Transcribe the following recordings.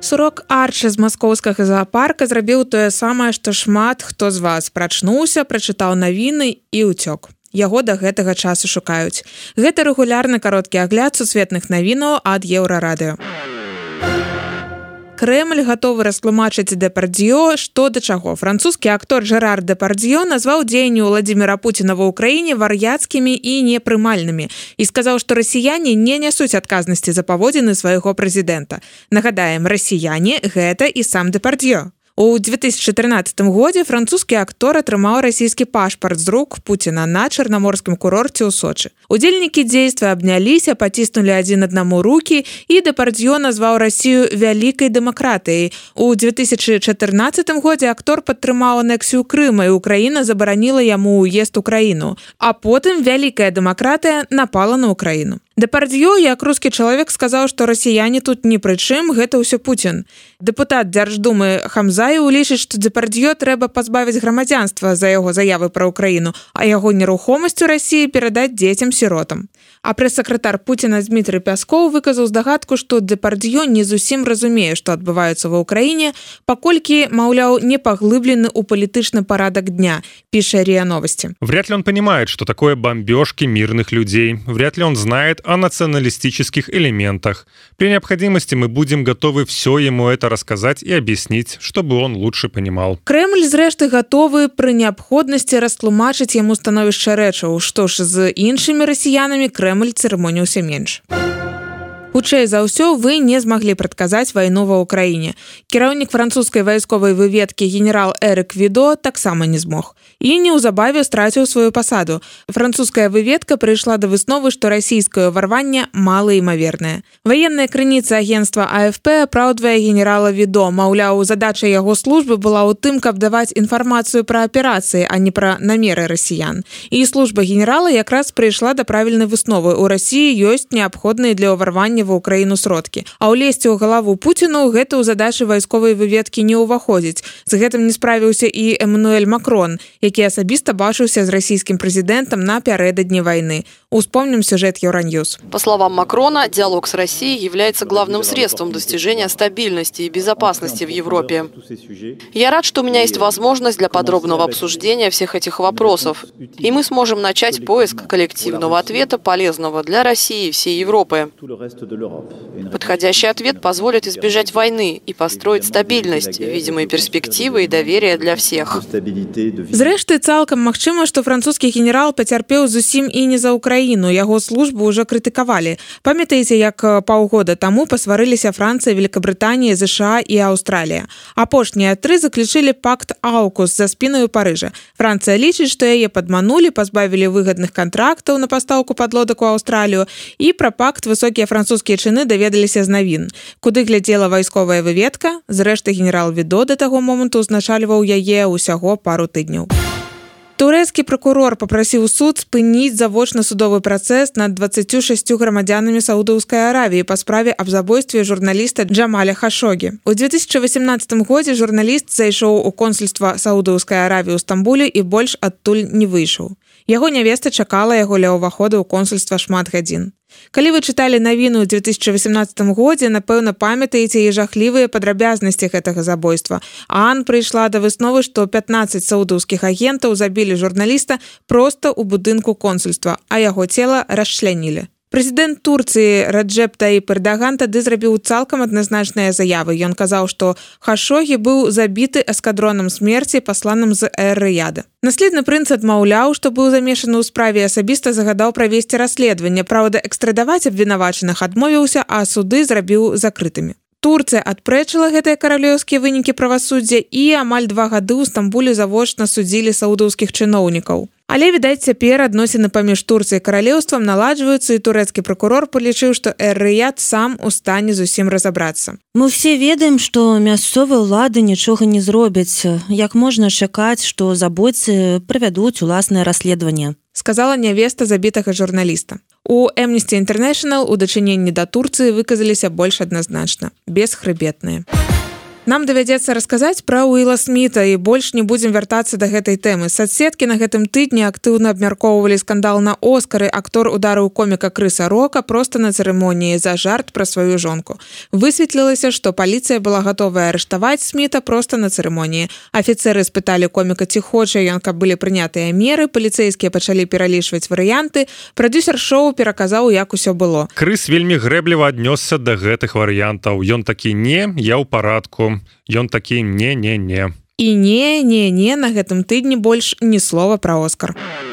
Сурок арчы з маскоўскага зоапарка зрабіў тое самае, што шмат хто з вас прачнуўся, прачытаў навіны і ўцёк. Яго да гэтага часу шукаюць. Гэта рэгулярны кароткі агляд сусветных навінаў ад еўрарадыё. Крэль гатовы растлумачыць дэпардзіо што да чаго. Французскі актор Жрар дэпардзіо назваў дзеянню владимира Пуціна ва ўкраіне вар'яцкімі і непрымальнымі і сказаў што расіяне не нясуць адказнасці за паводзіны свайго прэзідэнта. Нагадаем расіяне гэта і сам дэпардзіо У 2014 годзе французскі актор атрымаў расійскі пашпарт з рук Пуціна на чарнаморскім курорце ў Сочы. Удзельнікі дзейства абняліся, паціснулі адзін аднаму рукі і дэпардзё назваў рассію вялікай дэмакратыяй. У 2014 годзе актор падтрымаў анексію Крыма і Украіна забараніла яму ўезд у краіну. А потым вялікая дэмакратыя напала на ўкраіну. Дэпардзё як рускі чалавек сказаў, што расіяне тут ні пры чым гэта ўсё Пуін. Дэпутат дзярждумы Хамзаю лічыць, што дзепардзё трэба пазбавіць грамадзянства за яго заявы пра ўкраіну, а яго нерухомасць у рассіі перадаць дзецям сіротам. А прэс-сакратар Пуціна Дмітрый Пяскоў выказаў здагадку, што дэпардзё не зусім разумее, што адбываецца ва ўкраіне, паколькі, маўляў, не паглыблены ў палітычны парадак дня, піша РИА новости. Вряд ли он понимает, что такое бомбежки мирных людей. Вряд ли он знает о националистических элементах. При необходимости мы будем готовы все ему это рассказать и объяснить, чтобы он лучше понимал. Кремль, зрэшты, готовы при необходимости растлумачить ему становішча рэчаў, што ж з іншымі расіянамі Кремль цырымоніўся менш. Хутчэй за ўсё вы не змаглі прадказаць вайну ва ўкраіне. Кіраўнік французскай вайсковай выведкі генерал Эрык Відо таксама не змог і неўзабаве страціў сваю пасаду. Французская выведка прыйшла да высновы, што расійскае варванне малаімавернае. Ваенная крыніца агенства АФП апраўдвае генерала відо, маўляў, задача яго службы была ў тым, каб даваць інфармацыю пра аперацыі, а не пра намеры расіян. І служба генерала якраз прыйшла да правільнай высновы. У рассіі ёсць неабходныя для ўварвання ва ўкраіну сродкі. А ўлезці ў галаву Пуціну гэта ў задачы вайсковай выведкі не ўваходзіць. З гэтым не справіўся і Эммануэль Макрон, які асабіста бачыўся з расійскім прэзідэнтам напярэдадні войны. Успомним сюжет Евроньюз. По словам Макрона, диалог с Россией является главным средством достижения стабильности и безопасности в Европе. Я рад, что у меня есть возможность для подробного обсуждения всех этих вопросов, и мы сможем начать поиск коллективного ответа, полезного для России и всей Европы. Подходящий ответ позволит избежать войны и построить стабильность, видимые перспективы и доверие для всех. Зрэшты, цалкам магчыма, што французскі генерал пацярпеў зусім і не за ўкраіну. Яго службу ўжо крытыкавалі. Памятаеце, як паўгода таму пасварыліся Францыя, Великабрытанія, ЗША і Аўстралія. Апошнія тры заключылі пакт Аўкус за спінаю Парыжа. Францыя лічыць, што яе падманулі, пазбавілі выгадных кантрактаў на пастаўку падлодак у Аўстралію і пра пакт высокія французскія чыны даведаліся з навін. Куды глядзела вайсковая выведка, зрэшты генерал Відо да таго моманту ўзначальваў яе ўсяго пару тыдняў. Турэцкі прокурор попрасіў суд спыніць завочна судовы працэс над 26 грамадзянамі саудаўскай аравіі па справе аб забойстве журналіста Джамаля хашогі. У 2018 годзе журналіст зайшоў у консульства саудаўскай аравіі ў стамбулі і больш адтуль не выйшаў. Яго нявеста чакала яго ля ўвахода ў консульства шмат гадзін. Калі вы чыталі навіну ў 2018 годзе, напэўна, памятаеце і жахлівыя падрабязнасці гэтага забойства. Ан прыйшла да высновы, што 15 саудаўскіх агентаў забілі журналіста проста ў будынку консульства, а яго цела расчлянілі. Прэзідэнт Турцыі Раджэпта і Пэрдаган тады зрабіў цалкам адназначныя заявы. Ён казаў, што Хашогі быў забіты эскадронам смерці пасланым з эрыяда. Наследны прынц адмаўляў, што быў замешаны ў справе асабіста загадаў правесці расследаванне. Праўда, экстрадаваць абвінавачаных адмовіўся, а суды зрабіў закрытымі. Турцыя адпрэчыла гэтыя каралеўскія вынікі правасуддзя і амаль два гады ў стамбулі завочна судзілі саудаўскіх чыноўнікаў. Але відаць цяпер адносіны паміж турцыяй каралеўствам наладжваюцца і турэцкі прокурор палічыў, што эрыяд сам у стане зусім разабрацца. Мы все ведаем, што мясцовыя ўлады нічога не зробяць. Як можна чакаць, што забойцы правядуць уласнае расследаванне сказала нявеста забітага журналіста. У Amnesty International у дачыненні да Турцыі выказаліся больш адназначна, бесхрыбетныя. Нам давядзецца расказаць пра Уіла Сміта і больш не будзем вяртацца да гэтай тэмы. Садсеткі на гэтым тыдні актыўна абмяркоўвалі скандал на Оскары. Актор ударыў коміка крыса рока проста на цырымоніі за жарт пра сваю жонку. Высветлілася, што паліцыя была гатовая арыштаваць Сміта проста на цырымоніі. Афіцеры спыталі коміка ці хоча ён, каб былі прынятыя меры, паліцэйскія пачалі пералічваць варыянты. Прадюсер шоу пераказаў, як усё было. Крыс вельмі грэбліва аднёсся да гэтых варыянтаў. Ён такі не, я ў парадку ён такі не не не і не не не на гэтым тыдні больш ні слова пра оскар а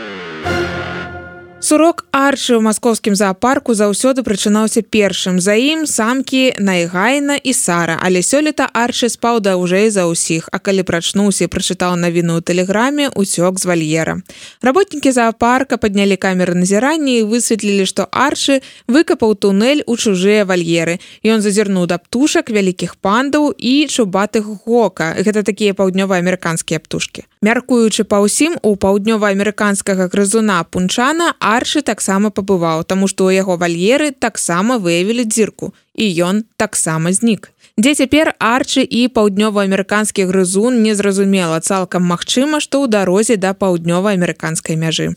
Сурок арчы ў маскоўскім зоапарку заўсёды прычынаўся першым. За ім самкі Найгайна і Сара, але сёлета арчы спаў даўжэй за ўсіх, а калі прачнуўся прачытаў навіну тэлеграме уцёк з вальера. Работнікі зоапарка паднялі камеры назірання і высветлілі, што арчы выкапаў тунэль у чужыя вальеры. Ён зазірнуў да птушак вялікіх пандаў і чубатых гока. Гэта такія паўднёва-амерыканскія птушкі. Мяркуючы па ўсім у паўднёва-амерыканскага грызуна пунчана а аршы таксама пабываў, таму што ў яго вальеры таксама выявілі дзірку і ён таксама знік. Дзе цяпер арчы і паўднёва-амерыканскі грызун незразумела цалкам магчыма, што ў дарозе да паўднёва-амерыканскай мяжы.